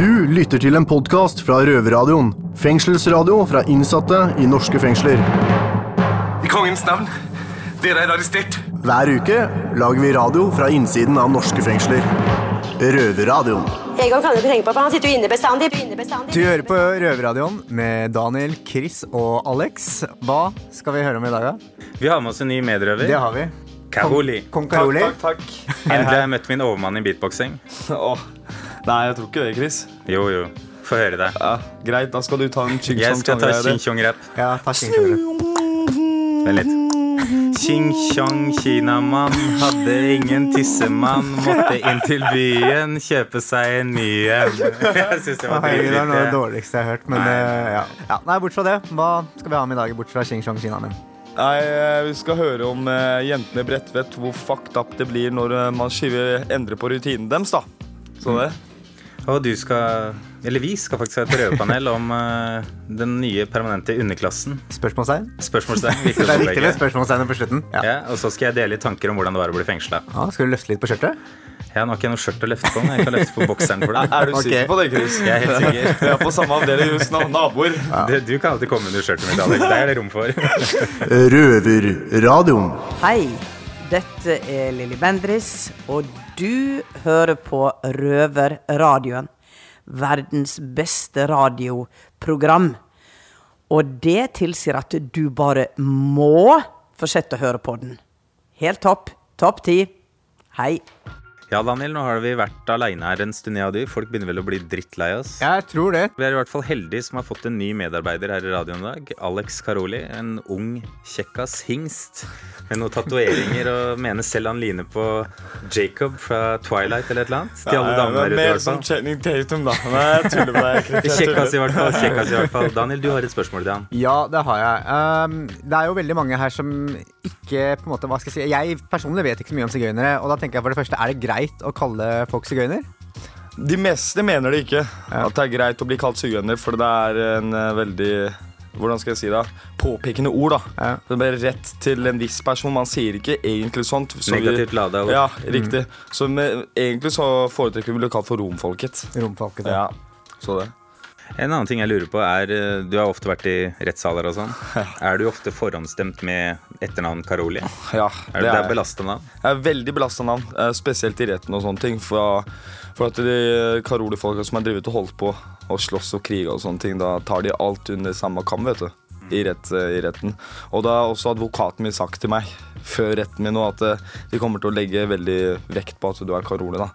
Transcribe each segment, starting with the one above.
Du lytter til en podkast fra Røverradioen. Fengselsradio fra innsatte i norske fengsler. I kongens navn, dere er arrestert. Hver uke lager vi radio fra innsiden av norske fengsler. Røverradioen. Egon kan du ikke tenke på, for han sitter jo inne bestandig. Inne bestandig. Du hører på Røverradioen med Daniel, Chris og Alex. Hva skal vi høre om i dag, da? Vi har med oss en ny medrøver. Det har vi. Karoli. Kong Karoli. Takk, Endelig har jeg møtt min overmann i beatboxing. Åh, Nei, jeg tror ikke det, Chris. Jo, jo. Få høre det. Ja, Greit, da skal du ta en ching Jeg skal ta chong ching-chong-rap. Ja, takk. Ingrid. Vent litt. Ching-chong, kinamann, hadde ingen tissemann. Måtte inn til byen, kjøpe seg en ny en. Jeg synes det var dritfint. det er noe av det dårligste jeg har hørt. Men Nei. eh, ja. ja. Nei, bort fra det. Hva skal vi ha med i dag, bort fra Xing Chong kinamann. Nei, eh, Vi skal høre om eh, jentene i Bredtvet, hvor fucked up det blir når eh, man endrer på rutinen deres. da Så det. Og du skal, eller vi skal faktisk ha et prøvepanel om uh, den nye permanente underklassen. Spørsmålstegn? Spørsmålstegn. Det er riktig viktig med spørsmålstegnet på slutten. Ja. Ja, og så skal jeg dele litt tanker om hvordan det var å bli fengsla. Ja, skal du løfte litt på skjørtet? Ja, nå har ikke jeg noe skjørt å løfte på, men jeg kan løfte på bokseren for deg. Er du Ok. sikker på det, Chris? Jeg er helt sikker. Vi er på samme avdeling hos na- naboer. Det, du kan alltid komme under skjørtet mitt, Alex. Det er det rom for. Røverradioen. Hei, dette er Lilly Bendris, og du hører på Røverradioen. Verdens beste radioprogram. Og det tilsier at du bare må fortsette å høre på den. Helt topp. Topp ti. Hei. Ja, Daniel, nå har vi vært aleine her en stund, jeg og du. Folk begynner vel å bli drittlei oss. Jeg tror det. Vi er i hvert fall heldige som har fått en ny medarbeider her i radioen i dag. Alex Karoli. En ung kjekkas hingst med noen tatoveringer og mener selv han ligner på Jacob fra Twilight eller et eller annet. Til alle damene der ute, i Mer hvert som fall. Channing Tatum, da. Nei, jeg tuller med deg. Kjekkas i hvert fall. kjekkas i hvert fall. Daniel, du har et spørsmål til han. Ja, det har jeg. Um, det er jo veldig mange her som ikke på en måte, hva skal Jeg si Jeg personlig vet ikke så mye om sigøynere, og da tenker jeg for det første, er det greit å kalle folk sigøyner? De meste mener det ikke. At det er greit å bli kalt sigøyner, for det er en eh, veldig hvordan skal jeg si det? Påpekende ord. da Ja. Det er bare rett til en viss person. Man sier ikke egentlig sånt. Så Negativt lada ord. Ja, riktig. Så med, egentlig så foretrekker vi å bli kalt for romfolket. Romfolket. Ja, så det. En annen ting jeg lurer på er eh, Du har ofte vært i rettssaler og sånn. Er du ofte forhåndsstemt med etternavn Karoli? Ja, Er det, det er belasta navn? Jeg er veldig belasta navn, eh, spesielt i retten og sånne ting. For, for at de Karoli-folka som har drevet og holdt på og slåss og kriga og sånne ting, da tar de alt under samme kam, vet du. I, rett, eh, I retten. Og da har også advokaten min sagt til meg før retten min nå at eh, de kommer til å legge veldig vekt på at du er Karoli. da.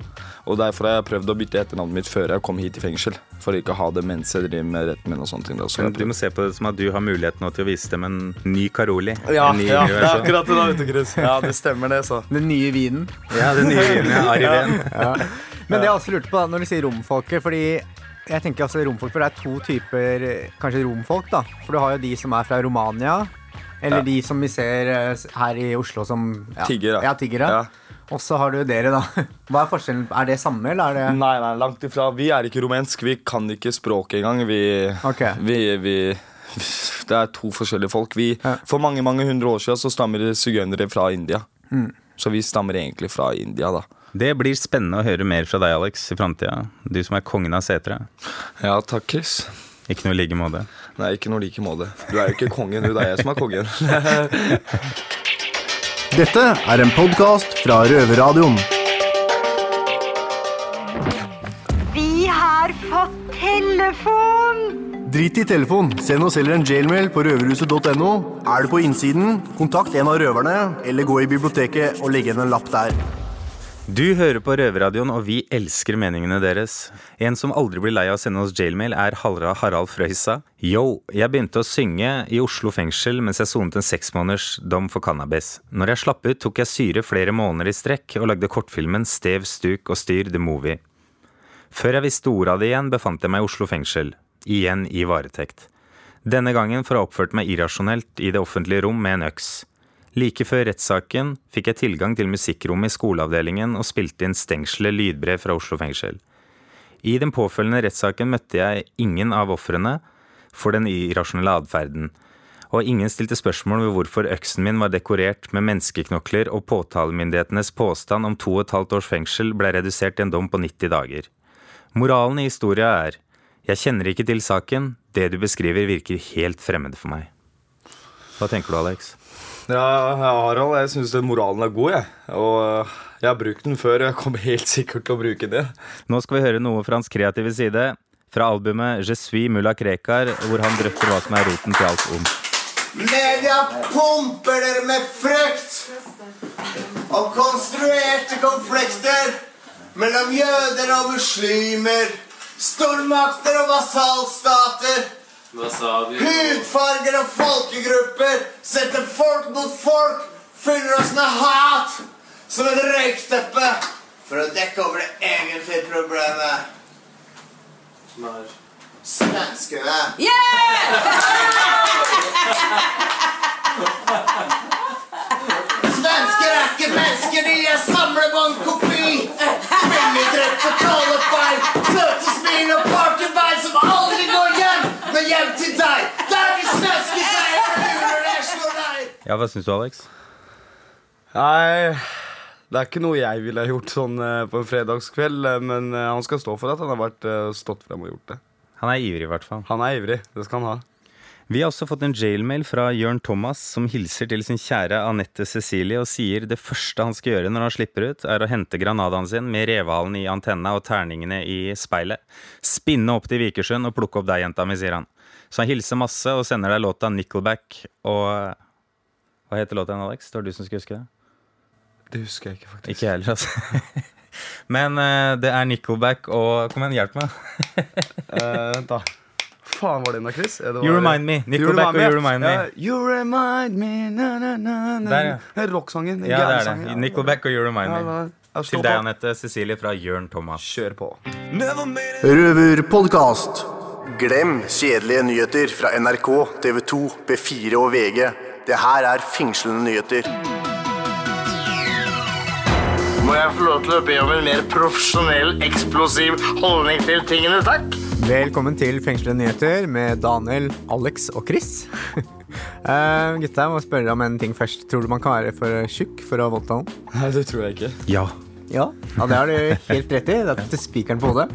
Og derfor har jeg prøvd å bytte etternavnet mitt før jeg kom hit i fengsel. For ikke å ha det mens jeg driver med retten min og sånne ting. Da. Så du må se på det som at du har mulighet nå til å vise dem en ny Karoli. ja, en ny ja, det er akkurat det da, vet du, Chris. Ja, det stemmer det, så. Den nye vinen. Ja, den nye vinen. Ja, Ariven. Men det jeg også lurte på da, når du sier romfolket, fordi jeg tenker altså romfolk, for det er to typer kanskje romfolk, da. For du har jo de som er fra Romania, eller de som vi ser eh, her i Oslo som ja, Tiggere. Ja, tiggere. Ja. Og så har du dere, da. Hva er forskjellen? Er det samme, eller er det Nei, nei, langt ifra. Vi er ikke rumensk. Vi kan ikke språket engang. Vi, okay. vi, vi Det er to forskjellige folk. Vi, Ja. For mange mange hundre år siden så stammer sigøynere fra India. Mm. Så vi stammer egentlig fra India, da. Det blir spennende å høre mer fra deg, Alex, i framtida. Du som er kongen av setra. Ja, takk, Chris. Ikke noe i like måte. Nei, ikke noe like måte. Du er jo ikke kongen, du. Det er jeg som er kongen. Dette er en podkast fra Røverradioen. Vi har fått telefon! Drit i telefon. Send oss heller en jailmail på røverhuset.no. Er du på innsiden, kontakt en av røverne, eller gå i biblioteket og legge igjen en lapp der. Du hører på Røverradioen, og vi elsker meningene deres. En som aldri blir lei av å sende oss jailmail, er Halra Harald Frøysa. Yo, jeg begynte å synge i Oslo fengsel mens jeg sonet en seksmåneders dom for cannabis. Når jeg slapp ut, tok jeg syre flere måneder i strekk og lagde kortfilmen Stev, stuk og styr the movie. Før jeg visste ordet av det igjen, befant jeg meg i Oslo fengsel. Igjen i varetekt. Denne gangen for å ha oppført meg irrasjonelt i det offentlige rom med en øks. Like før rettssaken fikk jeg tilgang til musikkrommet i skoleavdelingen og spilte inn stengselet lydbrev fra Oslo fengsel. I den påfølgende rettssaken møtte jeg ingen av ofrene for den irrasjonelle atferden, og ingen stilte spørsmål ved hvorfor øksen min var dekorert med menneskeknokler og påtalemyndighetenes påstand om to og et halvt års fengsel ble redusert til en dom på 90 dager. Moralen i historia er jeg kjenner ikke til saken, det du beskriver virker helt fremmed for meg. Hva tenker du, Alex? Ja, Harald, jeg syns moralen er god, jeg. Og øh, jeg har brukt den før, og jeg kommer helt sikkert til å bruke det. Nå skal vi høre noe fra hans kreative side. Fra albumet Je suis mulla Krekar, hvor han drøfter hva som er roten til alt ondt. Media pumper dere med frykt og konstruerte konflikter mellom jøder og muslimer, stormakter og vasallstater. Hudfarger og folkegrupper setter folk mot folk, fyller oss med hat som et røykteppe for å dekke over det egentlige problemet. Svenskene. Svensker er ikke mennesker, de er Ja, hva syns du, Alex? Nei, det er ikke noe jeg ville gjort sånn øh, på en fredagskveld, øh, men øh, han skal stå for at han har vært, stått frem og gjort det. Han er ivrig, i hvert fall. Han er ivrig. Det skal han ha. Vi har også fått en jailmail fra Jørn Thomas, som hilser til sin kjære Anette Cecilie og sier det første han skal gjøre når han slipper ut, er å hente granadaen sin med revehalen i antenna og terningene i speilet. Spinne opp til Vikersund og plukke opp deg, jenta mi, sier han. Så han hilser masse og sender deg låta Nickelback og Hva heter låta igjen, Alex? Det var du som skulle huske det? Det husker jeg ikke, faktisk. Ikke heller, altså. Men uh, det er Nickelback og Kom igjen, hjelp meg. uh, Vent, da. Faen, var det den da, Chris? Det var- You Remind Me. Nickelback og You Remind Me. Ja, you remind me na, na, na, na. Der, ja. Det er Rocksangen. Ja, det er det. ja. Nickelback og You Remind Ja, Me. ja, Til deg. Anette Cecilie fra Jørn Thomas. Kjør på. Røverpodkast. Glem kjedelige nyheter fra NRK, TV 2, B4 og VG. Det her er fengslende nyheter. Må jeg få lov til å be om en mer profesjonell, eksplosiv holdning til tingene, takk? Velkommen til Fengslende nyheter med Daniel, Alex og Chris. uh, gutta, jeg må spørre om en ting først. Tror du man kan være for tjukk for å voldta noen? Nei, det tror jeg ikke. Ja. Ja, ja det har du helt rett i. Det er til spikeren på hodet.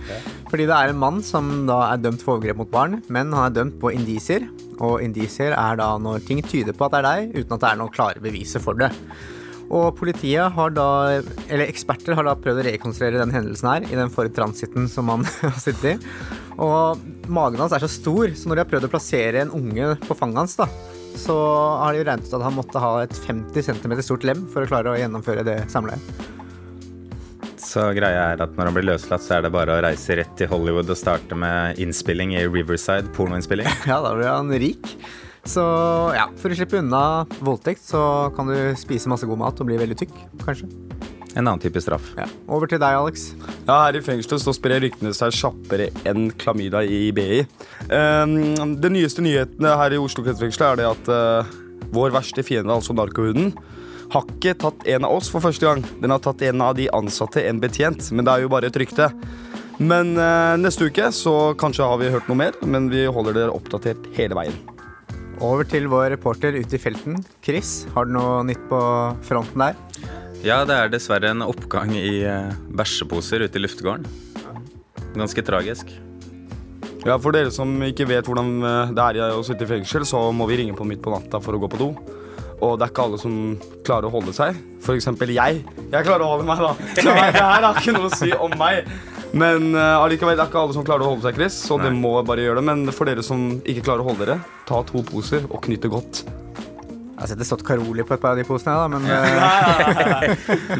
Fordi det er en mann som da er dømt for overgrep mot barn, men han er dømt på indisier. Og indisier er da når ting tyder på at det er deg, uten at det er noen klare beviser for det. Og politiet har da, eller eksperter har da prøvd å rekonstruere den hendelsen her i den forrige transiten som han har sittet i. Og magen hans er så stor, så når de har prøvd å plassere en unge på fanget hans, da, så har de regnet ut at han måtte ha et 50 cm stort lem for å klare å gjennomføre det samleiet. Så greia er at når han blir løslatt, så er det bare å reise rett til Hollywood og starte med innspilling i Riverside, pornoinnspilling. Ja, da blir han rik. Så ja, for å slippe unna voldtekt, så kan du spise masse god mat og bli veldig tykk, kanskje. En annen type straff. Ja. Over til deg, Alex. Ja, Her i fengselet så sprer ryktene seg kjappere enn klamydia i BI. Um, det nyeste nyhetene her i Oslo kretsfengsel er det at uh, vår verste fiende, altså narkohuden, har ikke tatt en av oss for første gang. Den har tatt en av de ansatte, en betjent. Men det er jo bare et rykte. Men eh, neste uke så kanskje har vi hørt noe mer, men vi holder dere oppdatert hele veien. Over til vår reporter ute i felten. Chris, har du noe nytt på fronten der? Ja, det er dessverre en oppgang i eh, bæsjeposer ute i luftegården. Ganske tragisk. Ja, For dere som ikke vet hvordan eh, det er å sitte i fengsel, så må vi ringe på midt på natta for å gå på do. Og det er ikke alle som klarer å holde seg. For eksempel jeg. Jeg klarer å holde meg, da. Det her har ikke noe å si om meg. Men uh, allikevel, det er ikke alle som klarer å holde seg, Chris. Så det må bare gjøre det. Men for dere som ikke klarer å holde dere, ta to poser og knytt det godt. Har sett det stått Karoli på et par av de posene, da, men eh,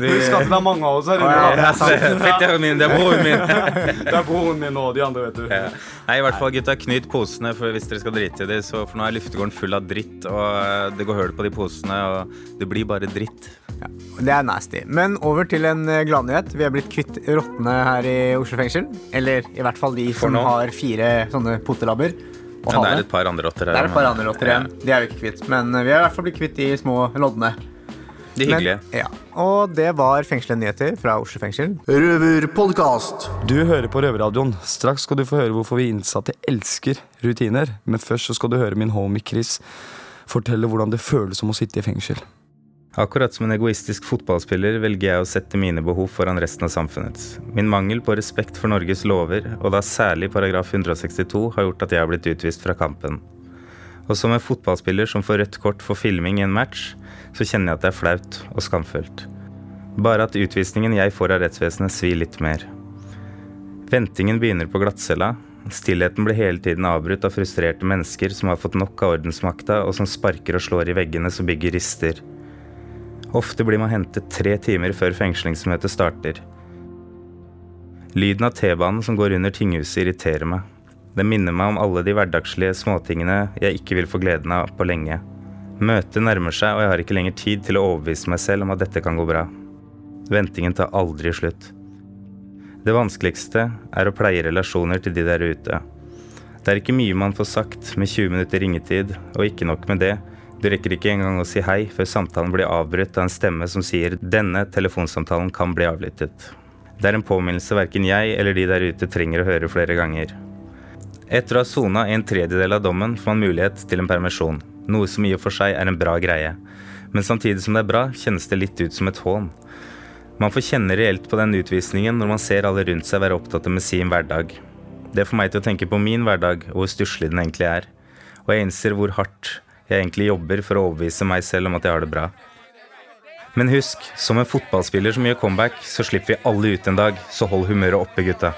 Husk at det er mange av oss her. inne. ja, det er sant. Fetteren min, det er broren min. Det er broren min og de andre, vet du. Ja. Nei, i hvert fall gutta, knyt posene for hvis dere skal drite i dem. Så for nå er luftegården full av dritt, og eh, det går hull på de posene, og det blir bare dritt. det er nasty. Men over til en eh, gladnyhet. Vi er blitt kvitt rottene her i Oslo fengsel. Eller i hvert fall de For som nå. har fire sånne pottelabber. På Ja, det er et par andre rotter her. Det er et par andre rotter igjen. De er vi ikke kvitt. Men eh, vi har i hvert fall blitt kvitt de små loddene. De hyggelige. Men, ja. Og det var fengslede nyheter fra Oslo fengsel. Røverpodkast. Du hører på Røverradioen. Straks skal du få høre hvorfor vi innsatte elsker rutiner. Men først så skal du høre min homie Chris fortelle hvordan det føles som å sitte i fengsel. Akkurat som en egoistisk fotballspiller velger jeg å sette mine behov foran resten av samfunnets. Min mangel på respekt for Norges lover, og da særlig paragraf 162, har gjort at jeg har blitt utvist fra kampen. Og som en fotballspiller som får rødt kort for filming i en match, så kjenner jeg at det er flaut og skamfullt. Bare at utvisningen jeg får av rettsvesenet svir litt mer. Ventingen begynner på glattcella. Stillheten blir hele tiden avbrutt av frustrerte mennesker som har fått nok av ordensmakta, og som sparker og slår i veggene så bygget rister. Ofte blir man hentet tre timer før fengslingsmøtet starter. Lyden av T-banen som går under tinghuset, irriterer meg. Det minner meg om alle de hverdagslige småtingene jeg ikke vil få gleden av på lenge. Møtet nærmer seg, og jeg har ikke lenger tid til å overbevise meg selv om at dette kan gå bra. Ventingen tar aldri slutt. Det vanskeligste er å pleie relasjoner til de der ute. Det er ikke mye man får sagt med 20 minutter ringetid, og ikke nok med det, du rekker ikke engang å si hei før samtalen blir avbrutt av en stemme som sier 'denne telefonsamtalen kan bli avlyttet'. Det er en påminnelse verken jeg eller de der ute trenger å høre flere ganger. Etter å ha sona en tredjedel av dommen får man mulighet til en permisjon, noe som i og for seg er en bra greie. Men samtidig som det er bra, kjennes det litt ut som et hån. Man får kjenne reelt på den utvisningen når man ser alle rundt seg være opptatt med sin hverdag. Det får meg til å tenke på min hverdag og hvor stusslig den egentlig er. Og jeg innser hvor hardt jeg egentlig jobber for å overbevise meg selv om at jeg har det bra. Men husk, som en fotballspiller som gjør comeback, så slipper vi alle ut en dag, så hold humøret oppe, gutta.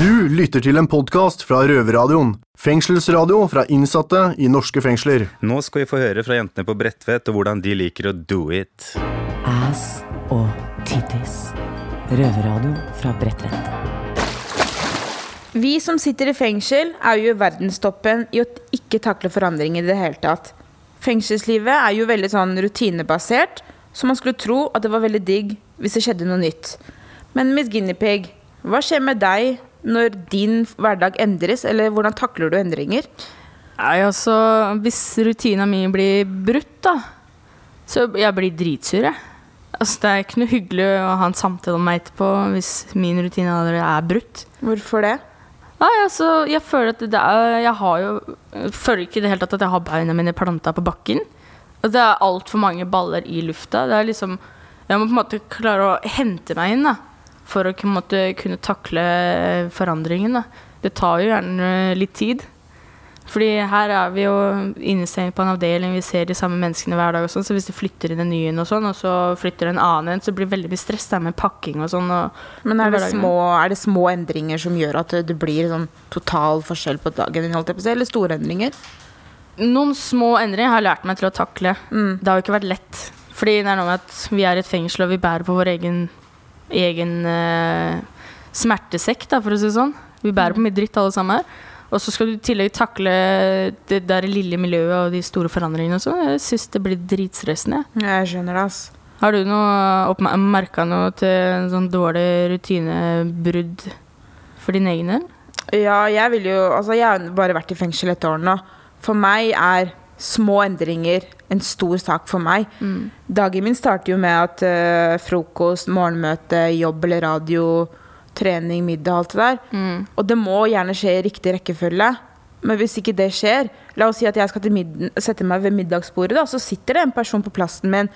Du lytter til en podkast fra Røverradioen. Fengselsradio fra innsatte i norske fengsler. Nå skal vi få høre fra jentene på Bredtvet og hvordan de liker å do it. Ass og tittis. Røverradio fra Bredtvet. Vi som sitter i fengsel, er jo i verdenstoppen i å ikke takle forandring i det hele tatt. Fengselslivet er jo veldig sånn rutinebasert, så man skulle tro at det var veldig digg hvis det skjedde noe nytt. Men Miss Guinepeig, hva skjer med deg når din hverdag endres, eller hvordan takler du endringer? Nei, altså, hvis rutina mi blir brutt, da, så jeg blir dritsur, jeg. Altså, det er ikke noe hyggelig å ha en samtale med meg etterpå hvis min rutine allerede er brutt. Hvorfor det? Nei, altså, jeg føler at det er Jeg har jo jeg føler ikke i det hele tatt at jeg har beina mine planta på bakken. At det er altfor mange baller i lufta. Det er liksom Jeg må på en måte klare å hente meg inn, da for å måte, kunne takle forandringen. Da. Det tar jo gjerne litt tid. Fordi her er vi jo innestengt på en avdeling, vi ser de samme menneskene hver dag. og sånn, Så hvis det flytter inn en ny og sånn, og så flytter en annen en, så blir det veldig mye stress der med pakking og sånn. Og, Men er det, små, er det, små, endringer som gjør at det blir sånn total forskjell på dagen din, eller store endringer? Noen små endringer har jeg lært meg til å takle. Mm. Det har jo ikke vært lett. Fordi det er noe med at vi er i et fengsel, og vi bærer på vår egen egen uh, smertesekk, da, for å si det sånn. Vi bærer på mye dritt, alle sammen her. Og så skal du i tillegg takle det der lille miljøet og de store forandringene og sånn. Jeg syns det blir dritstressende. Jeg skjønner det, ass. Har du noe merka noe til en sånn dårlig rutinebrudd for din egen del? Ja, jeg vil jo Altså, jeg har bare vært i fengsel et år nå. For meg er små endringer en stor sak for meg. Mm. Dagen min starter jo med at uh, frokost, morgenmøte, jobb eller radio, trening, middag, alt det der. Mm. Og det må gjerne skje i riktig rekkefølge. Men hvis ikke det skjer La oss si at jeg skal sette meg ved middagsbordet, da, så sitter det en person på plassen min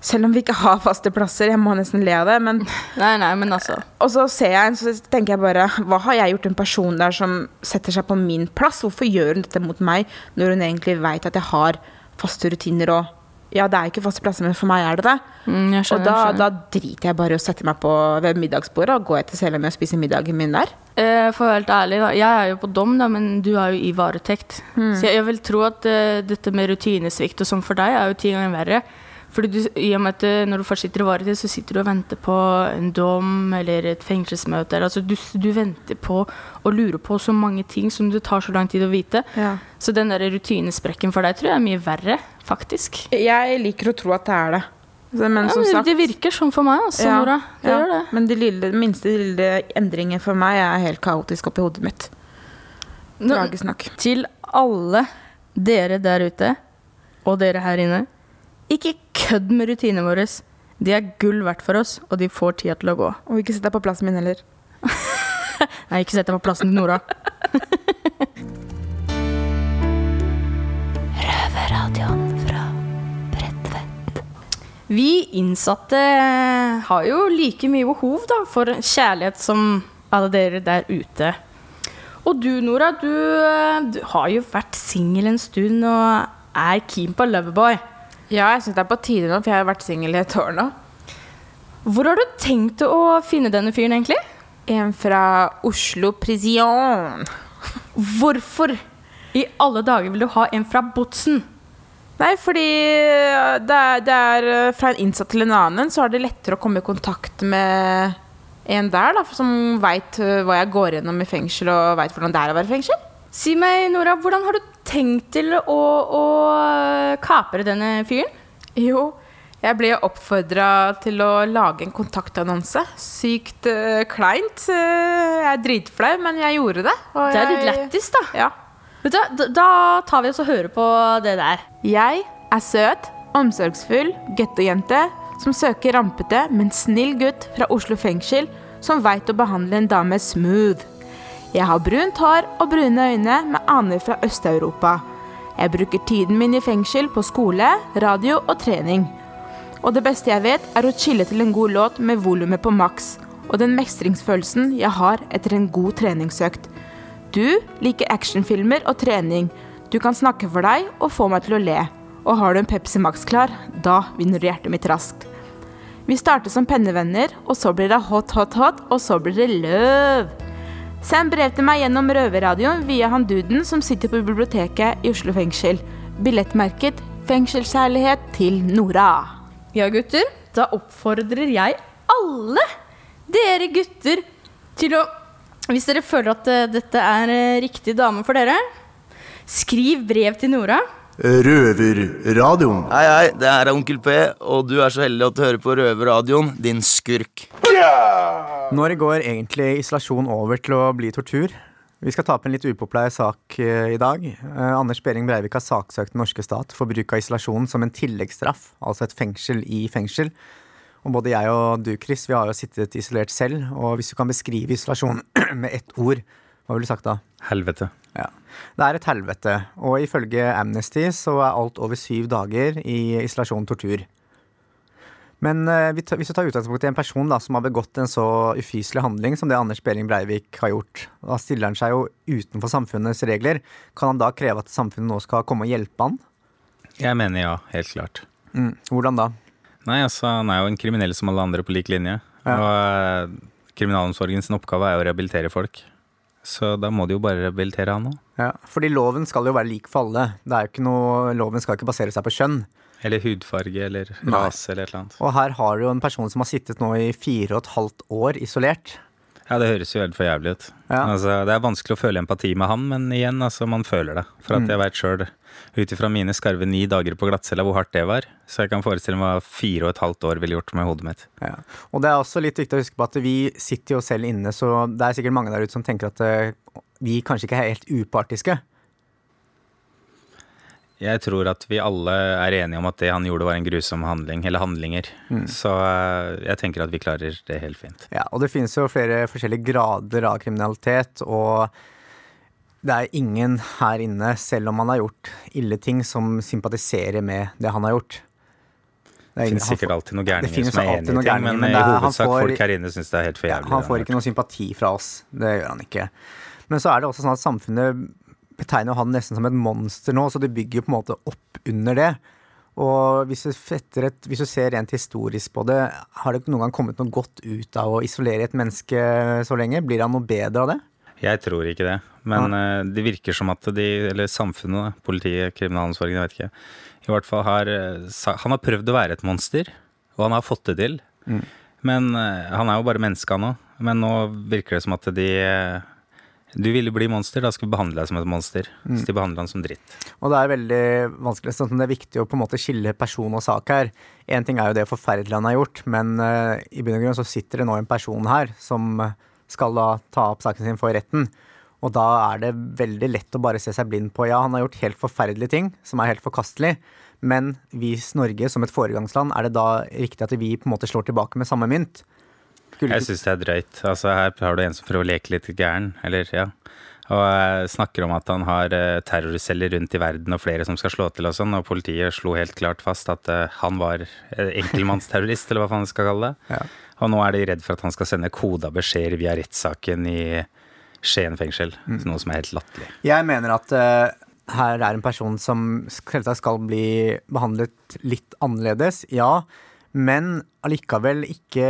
selv om vi ikke har faste plasser. Jeg må nesten le av det. Men, nei, nei, men altså. Og så ser jeg en, så tenker jeg bare Hva har jeg gjort en person der som setter seg på min plass? Hvorfor gjør hun dette mot meg når hun egentlig vet at jeg har faste rutiner og ja, det er ikke faste plasser, men for meg er det det. Mm, skjønner, og da, da, driter jeg bare i å sette meg på ved middagsbordet og gå etter selv om jeg og spiser middagen min der. Eh, for å være helt ærlig, da. Jeg er jo på dom, da, men du er jo i varetekt. Mm. Så jeg, jeg, vil tro at uh, dette med rutinesvikt og sånn for deg er jo ti ganger verre. Fordi du, i og med at eh, Når du først sitter i varetekt, så sitter du og venter på en dom eller et fengselsmøte. Altså du, du, venter på og lurer på så mange ting som det tar så lang tid å vite. Ja. Så den der rutinesprekken for deg tror jeg er mye verre, faktisk. Jeg liker å tro at det er det. Men, ja, sagt, det virker sånn for meg, altså, ja, Nora. Det gjør det. Men de lille, minste lille endringer for meg er helt kaotisk oppi hodet mitt. Tragisk nok. Til alle dere der ute, og dere her inne ikke kødd med rutinene våre. De er gull verdt for oss, og de får tida til å gå. Og ikke sett deg på plassen min heller. Nei, ikke sett deg på plassen til Nora. Røverradioen fra Bredtvet. Vi innsatte har jo like mye behov da, for kjærlighet som alle dere der ute. Og du, Nora, du, du har jo vært singel en stund og er keen på Loverboy. Ja, jeg syns det er på tide nå, for jeg har vært singel i et år nå. Hvor har du tenkt å finne denne fyren, egentlig? En fra Oslo Prison. Hvorfor i alle dager vil du ha en fra Botsen? Nei, fordi det er, det er eh, fra en innsatt til en annen, så er det lettere å komme i kontakt med en der, da, som veit hva jeg går gjennom i fengsel, og veit hvordan det er å være i fengsel. Si meg, Nora, hvordan har du tenkt til å, å kapre denne fyren? Jo, jeg ble oppfordra til å lage en kontaktannonse. Sykt uh, kleint. Uh, jeg er dritflau, men jeg gjorde det. Det er litt lættis, da. Ja. Vet du, da, da tar vi oss og hører på det der. Jeg er søt, omsorgsfull gettojente som søker rampete, men snill gutt fra Oslo fengsel som veit å behandle en dame smooth. Jeg har brunt hår og brune øyne med aner fra Øst-Europa. Jeg bruker tiden min i fengsel på skole, radio og trening. Og det beste jeg vet, er å chille til en god låt med volumet på maks, og den mestringsfølelsen jeg har etter en god treningsøkt. Du liker actionfilmer og trening. Du kan snakke for deg og få meg til å le. Og har du en Pepsi Max klar, da vinner du hjertet mitt raskt. Vi starter som pennevenner, og så blir det hot, hot, hot, og så blir det løv. Send brev til meg gjennom Røverradioen via han duden som sitter på biblioteket i Oslo fengsel. Billettmerket 'Fengselskjærlighet til Nora'. Ja, gutter, da oppfordrer jeg alle dere gutter til å Hvis dere føler at eh, dette er eh, riktig dame for dere, skriv brev til Nora. Røverradioen. Hei, hei, det her er Onkel P, og du er så heldig at du hører på Røverradioen, din skurk. Når går egentlig isolasjon over til å bli tortur? Vi skal ta opp en litt upopulær sak eh, i dag. Eh, Anders Behring Breivik har saksøkt den norske stat for bruk av isolasjon som en tilleggsstraff, altså et fengsel i fengsel. Og både jeg og du, Chris, vi har jo sittet isolert selv, og hvis du kan beskrive isolasjon med ett ord, hva ville du sagt da? Helvete. Ja. Det er et helvete, og ifølge Amnesty så er alt over syv dager i isolasjon tortur. Men eh, hvis du tar utgangspunkt i en person da, som har begått en så ufyselig handling som det Anders Behring Breivik har gjort, da stiller han seg jo utenfor samfunnets regler. Kan han da kreve at samfunnet nå skal komme og hjelpe han? Jeg mener ja, helt klart. Mm. Hvordan da? Nei, altså, han er jo en kriminell som alle andre på lik linje. Ja. Og eh, kriminalomsorgen sin oppgave er jo å rehabilitere folk. Så da må de jo bare rehabilitere han òg. Ja, fordi loven skal jo være lik for alle. Det er jo ikke noe, loven skal ikke basere seg på kjønn. Eller hudfarge eller rase eller et eller annet. Og her har du jo en person som har sittet nå i fire og et halvt år isolert. Ja, det høres jo helt for jævlig ut. Ja. Altså, det er vanskelig å føle empati med han, men igjen, altså, man føler det. For at Mm. jeg veit sjøl, ut ifra mine skarve ni dager på glattcella, hvor hardt det var. Så jeg kan forestille meg hva fire og et halvt år ville gjort med hodet mitt. Ja. Og det er også litt viktig å huske på at vi sitter jo selv inne, så det er sikkert mange der ute som tenker at eh, vi kanskje ikke er helt upartiske. Jeg tror at vi alle er enige om at det han gjorde var en grusom handling, eller handlinger. Mm. Så eh, jeg tenker at vi klarer det helt fint. Ja, og det finnes jo flere forskjellige grader av kriminalitet, og det er ingen her inne, selv om han har gjort ille ting, som sympatiserer med det han har gjort. Det er ingen- finnes sikkert får- alltid noen gærninger som er enig i ting, men, men er- i hovedsak får- folk her inne syns det er helt for Ja, jævlig. han får ikke noe sympati fra oss. Det gjør han ikke. Men så er det også sånn at samfunnet betegner han nesten som et monster nå, så det bygger på en måte opp under det. Og hvis du, et, hvis du ser rent historisk på det, har det noen gang kommet noe godt ut av å isolere et menneske så lenge? Blir han noe bedre av det? Jeg tror ikke det. Men eh, det virker som at de, eller samfunnet, politiet, kriminalomsorgen, jeg vet ikke, i hvert fall har eh, Han har prøvd å være et monster, og han har fått det til. Mm. Men eh, han er jo bare menneske, han òg. Men nå virker det som at de Du ville bli monster, da skal vi behandle deg som et monster. Mm. Så de behandler han som dritt. Og det er veldig vanskelig, sånn det er viktig å på en måte skille person og sak her. Én ting er jo det forferdelige han har gjort, men uh, i bunn og grunn så sitter det nå en person her som eh, skal da ta opp saken sin for retten. Og da er det veldig lett å bare se seg blind på ja, han har gjort helt forferdelige ting, som er helt forkastelig, men vi Norge som et foregangsland, er det da riktig at vi på en måte slår tilbake med samme mynt? Skulle Jeg syns det er drøyt. Altså, her har du en som prøver å leke litt gæren, eller ja. Og eh, snakker om at han har eh, terrorceller rundt i verden og flere som skal slå til og sånn, og politiet slo helt klart fast at eh, han var enkelmannsterrorist, eller hva faen vi skal kalle det. Ja. Og nå er de redd for at han skal sende koda beskjeder via rettssaken i Skien fengsel, Mm. noe som er helt latterlig. Jeg mener at uh, her er en person som selvsagt skal bli behandlet litt annerledes, ja. Men allikevel ikke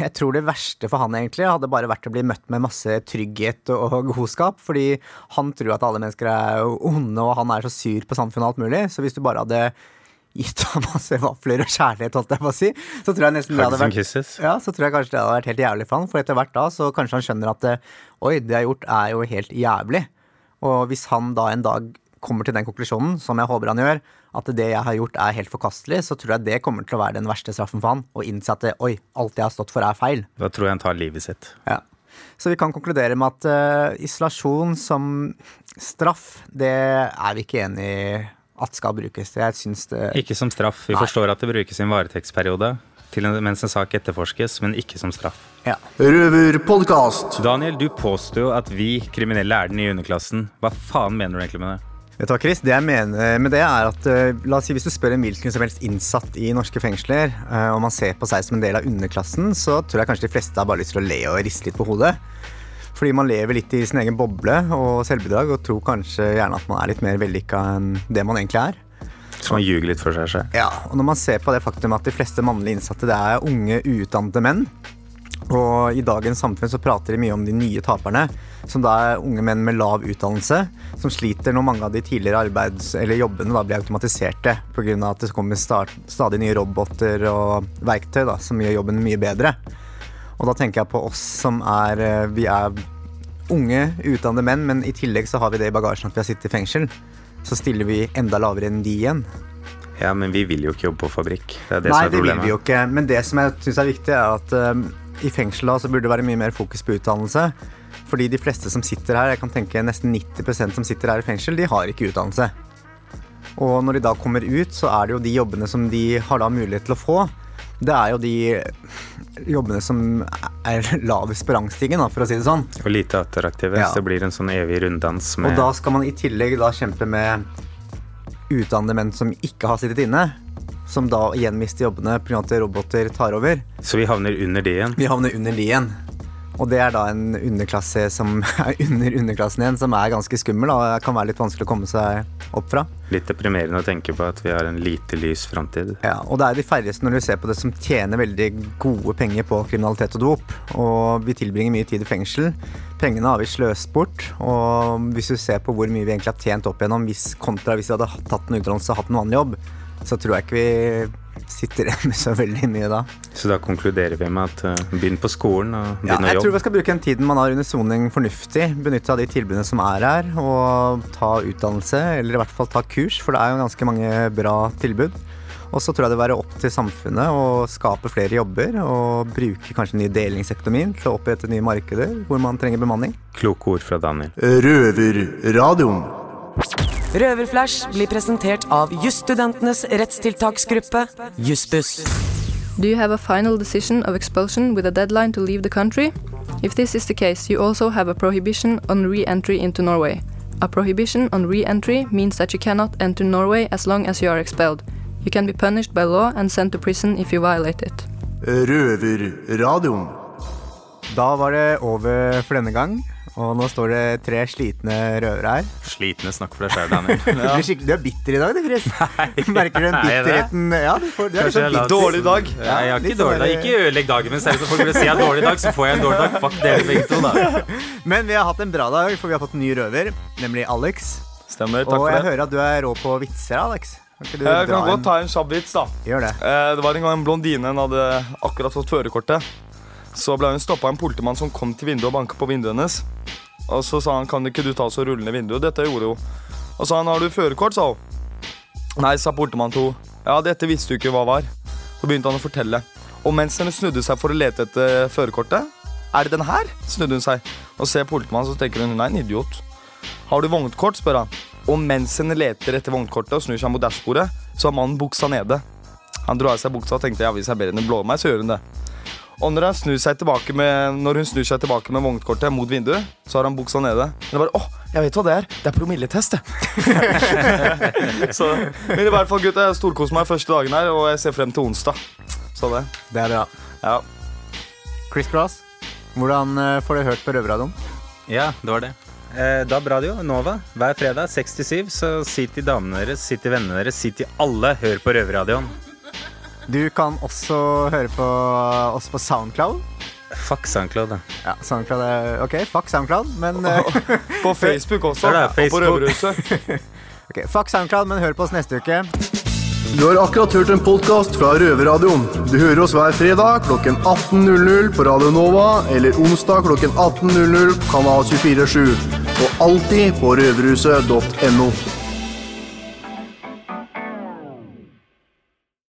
Jeg tror det verste for han egentlig hadde bare vært å bli møtt med masse trygghet og godskap. Fordi han tror at alle mennesker er onde, og han er så sur på samfunnet og alt mulig. Så hvis du bare hadde gitt ham masse vafler og kjærlighet, holdt jeg på å si, så tror jeg nesten det hadde vært ja, så tror jeg kanskje det hadde vært helt jævlig for han. For etter hvert da, så kanskje han skjønner at eh, oi, det jeg har gjort er jo helt jævlig. Og hvis han da en dag kommer til den konklusjonen, som jeg håper han gjør, at det jeg har gjort er helt forkastelig, så tror jeg det kommer til å være den verste straffen for han. Å innse at eh, oi, alt jeg har stått for er feil. Da tror jeg han tar livet sitt. Ja. Så vi kan konkludere med at uh, isolasjon som straff, det er vi ikke enig i at skal brukes. Jeg syns det Ikke som straff. Vi Nei. forstår at det brukes i en varetektsperiode mens en sak etterforskes, men ikke som straff. Ja. Røverpodkast. Daniel, du påstår jo at vi kriminelle er den nye underklassen. Hva faen mener du egentlig med det? Vet du hva, Chris? Det jeg mener med det er at eh, la oss si Hvis du spør en hvilken som helst innsatt i norske fengsler, om og man ser på seg som en del av underklassen, så tror jeg kanskje de fleste har bare lyst til å le og riste litt på hodet. Fordi man lever litt i sin egen boble og selvbedrag og tror kanskje gjerne at man er litt mer vellykka enn det man egentlig er. Så man ljuger litt for seg selv. Ja, og når man ser på det faktum at de fleste mannlige innsatte det er unge, uutdannede menn, og i dagens samfunn så prater de mye om de nye taperne, som da er unge menn med lav utdannelse, som sliter når mange av de tidligere arbeids- eller jobbene da blir automatiserte pga. at det kommer stadig nye roboter og verktøy da, som gjør jobben mye bedre. Og da tenker jeg på oss som er eh, Vi er unge, utdannede menn, men i tillegg så har vi det i bagasjen at vi har sittet i fengsel. Så stiller vi enda lavere enn de igjen. Ja, men vi vil jo ikke jobbe på fabrikk. Det er det Nei, som er det vil vi jo ikke. Men det som jeg syns er viktig, er at uh, i fengsel da, så burde det være mye mer fokus på utdannelse. Fordi de fleste som sitter her, jeg kan tenke nesten 90% som sitter her i fengsel, de har ikke utdannelse. Og når de da kommer ut, så er det jo de jobbene som de har da mulighet til å få. Det er jo de jobbene som er lavest på rangstigen, for å si det sånn. Og lite attraktive. Ja. Så det blir en sånn evig runddans Og da skal man i tillegg da kjempe med utdannede menn som ikke har sittet inne. Som da igjen mister jobbene pga. at roboter tar over. Så vi havner under de igjen. Vi havner under de igjen. Og det er da en underklasse som er under underklassen igjen, som er ganske skummel og kan være litt vanskelig å komme seg opp fra. Litt deprimerende å tenke på at vi har en lite lys framtid. Ja, og det er de færreste når du ser på det som tjener veldig gode penger på kriminalitet og dop. Og vi tilbringer mye tid i fengsel. Pengene har vi sløst bort. Og hvis du ser på hvor mye vi egentlig har tjent opp igjennom, hvis, kontra hvis vi hadde tatt en utdannelse og hatt en vanlig jobb, så tror jeg ikke vi sitter igjen med så veldig mye da. Så da konkluderer vi med at uh, begynn på skolen og begynn Ja, jobbe. jeg tror vi skal bruke den tiden man har under soning fornuftig. Benytte av de tilbudene som er her, og ta utdannelse, eller i hvert fall ta kurs, for det er jo ganske mange bra tilbud. Og så tror jeg det vil være opp til samfunnet å skape flere jobber, og bruke kanskje ny delingsøkonomien til å opprette nye markeder hvor man trenger bemanning. Kloke ord fra Daniel. Røverradioen. Røverflash blir presentert av jusstudentenes rettstiltaksgruppe, Jussbuss. Do you have a final decision of expulsion with a deadline to leave the country? If this is the case, you also have a prohibition on re entry into Norway. A prohibition on re entry means that you cannot enter Norway as long as you are expelled. You can be punished by law and sent to prison if you violate it. Røverradioen. Da var det over for denne gang, og nå står det tre slitne røvere her. Slitne, snakk for deg sjøl, Daniel. Du, du er bitter i dag, du, Chris. Merker du den Er det? bitterheten? Ja, du får, du er Kanskje jeg sånn bitter. Dårlig dag. Ja, jeg har ikke dårlig dag. Ikke ødelegg dagen min. Selv om folk vil si jeg har dårlig dag, så får jeg en dårlig dag. Fuck dere begge to, da. Men vi har hatt en bra dag, for vi har fått en ny røver, nemlig Alex. Stemmer. Takk og for jeg hører at du er rå på vitser, Alex. Kan Jeg kan godt ta en kjapp vits, da. Gjør det. Eh, Det var en gang en blondine hun hadde akkurat fått førerkortet. Så ble hun stoppa av en politimann som kom til vinduet og banka på vinduet hennes. Og så sa han kan ikke du ta og rulle ned vinduet. Dette gjorde hun. Og sa han har du førerkort, sa hun. Nei, sa politimannen til henne. Ja, dette visste du ikke hva var. Så begynte han å fortelle. Og mens hun snudde seg for å lete etter førerkortet Er det den her? snudde hun seg. Og ser politimannen, så tenker hun hun er en idiot. Har du vognkort, spør han. Og mens hun leter etter vognkortet og snur seg mot dashbordet, så har mannen buksa nede. Han dro av seg buksa og tenkte ja, hvis jeg ber henne blåse meg, så gjør hun det. Og når, snur seg med, når hun snur seg tilbake med vognkortet mot vinduet, så har han buksa nede. Men det bare, åh, jeg vet hva det er. Det er promilletest, det. så, men i hvert fall, gutter, jeg storkoser meg første dagen her, og jeg ser frem til onsdag. Så det. Det er bra. Ja. Chris Cross, hvordan eh, får du hørt på Røverradioen? Ja, det var det. Eh, DAB Radio, Nova, hver fredag 67. Så si til damene deres, si til vennene deres, si til alle, hør på Røverradioen. Du kan også høre på oss på Soundcloud. Fuck SoundCloud, da. Ja, Soundcloud er Ok, fuck Soundcloud, men eh, På Facebook også. Ja, det Og på. Røverhuset. Ok, Fuck Soundcloud, men hør på oss neste uke. Du har akkurat hørt en podkast fra Røverradioen. Du hører oss hver fredag klokken 18.00 på Radio Nova eller onsdag klokken 18.00 på Kanal 247. Og alltid på røverhuset.no.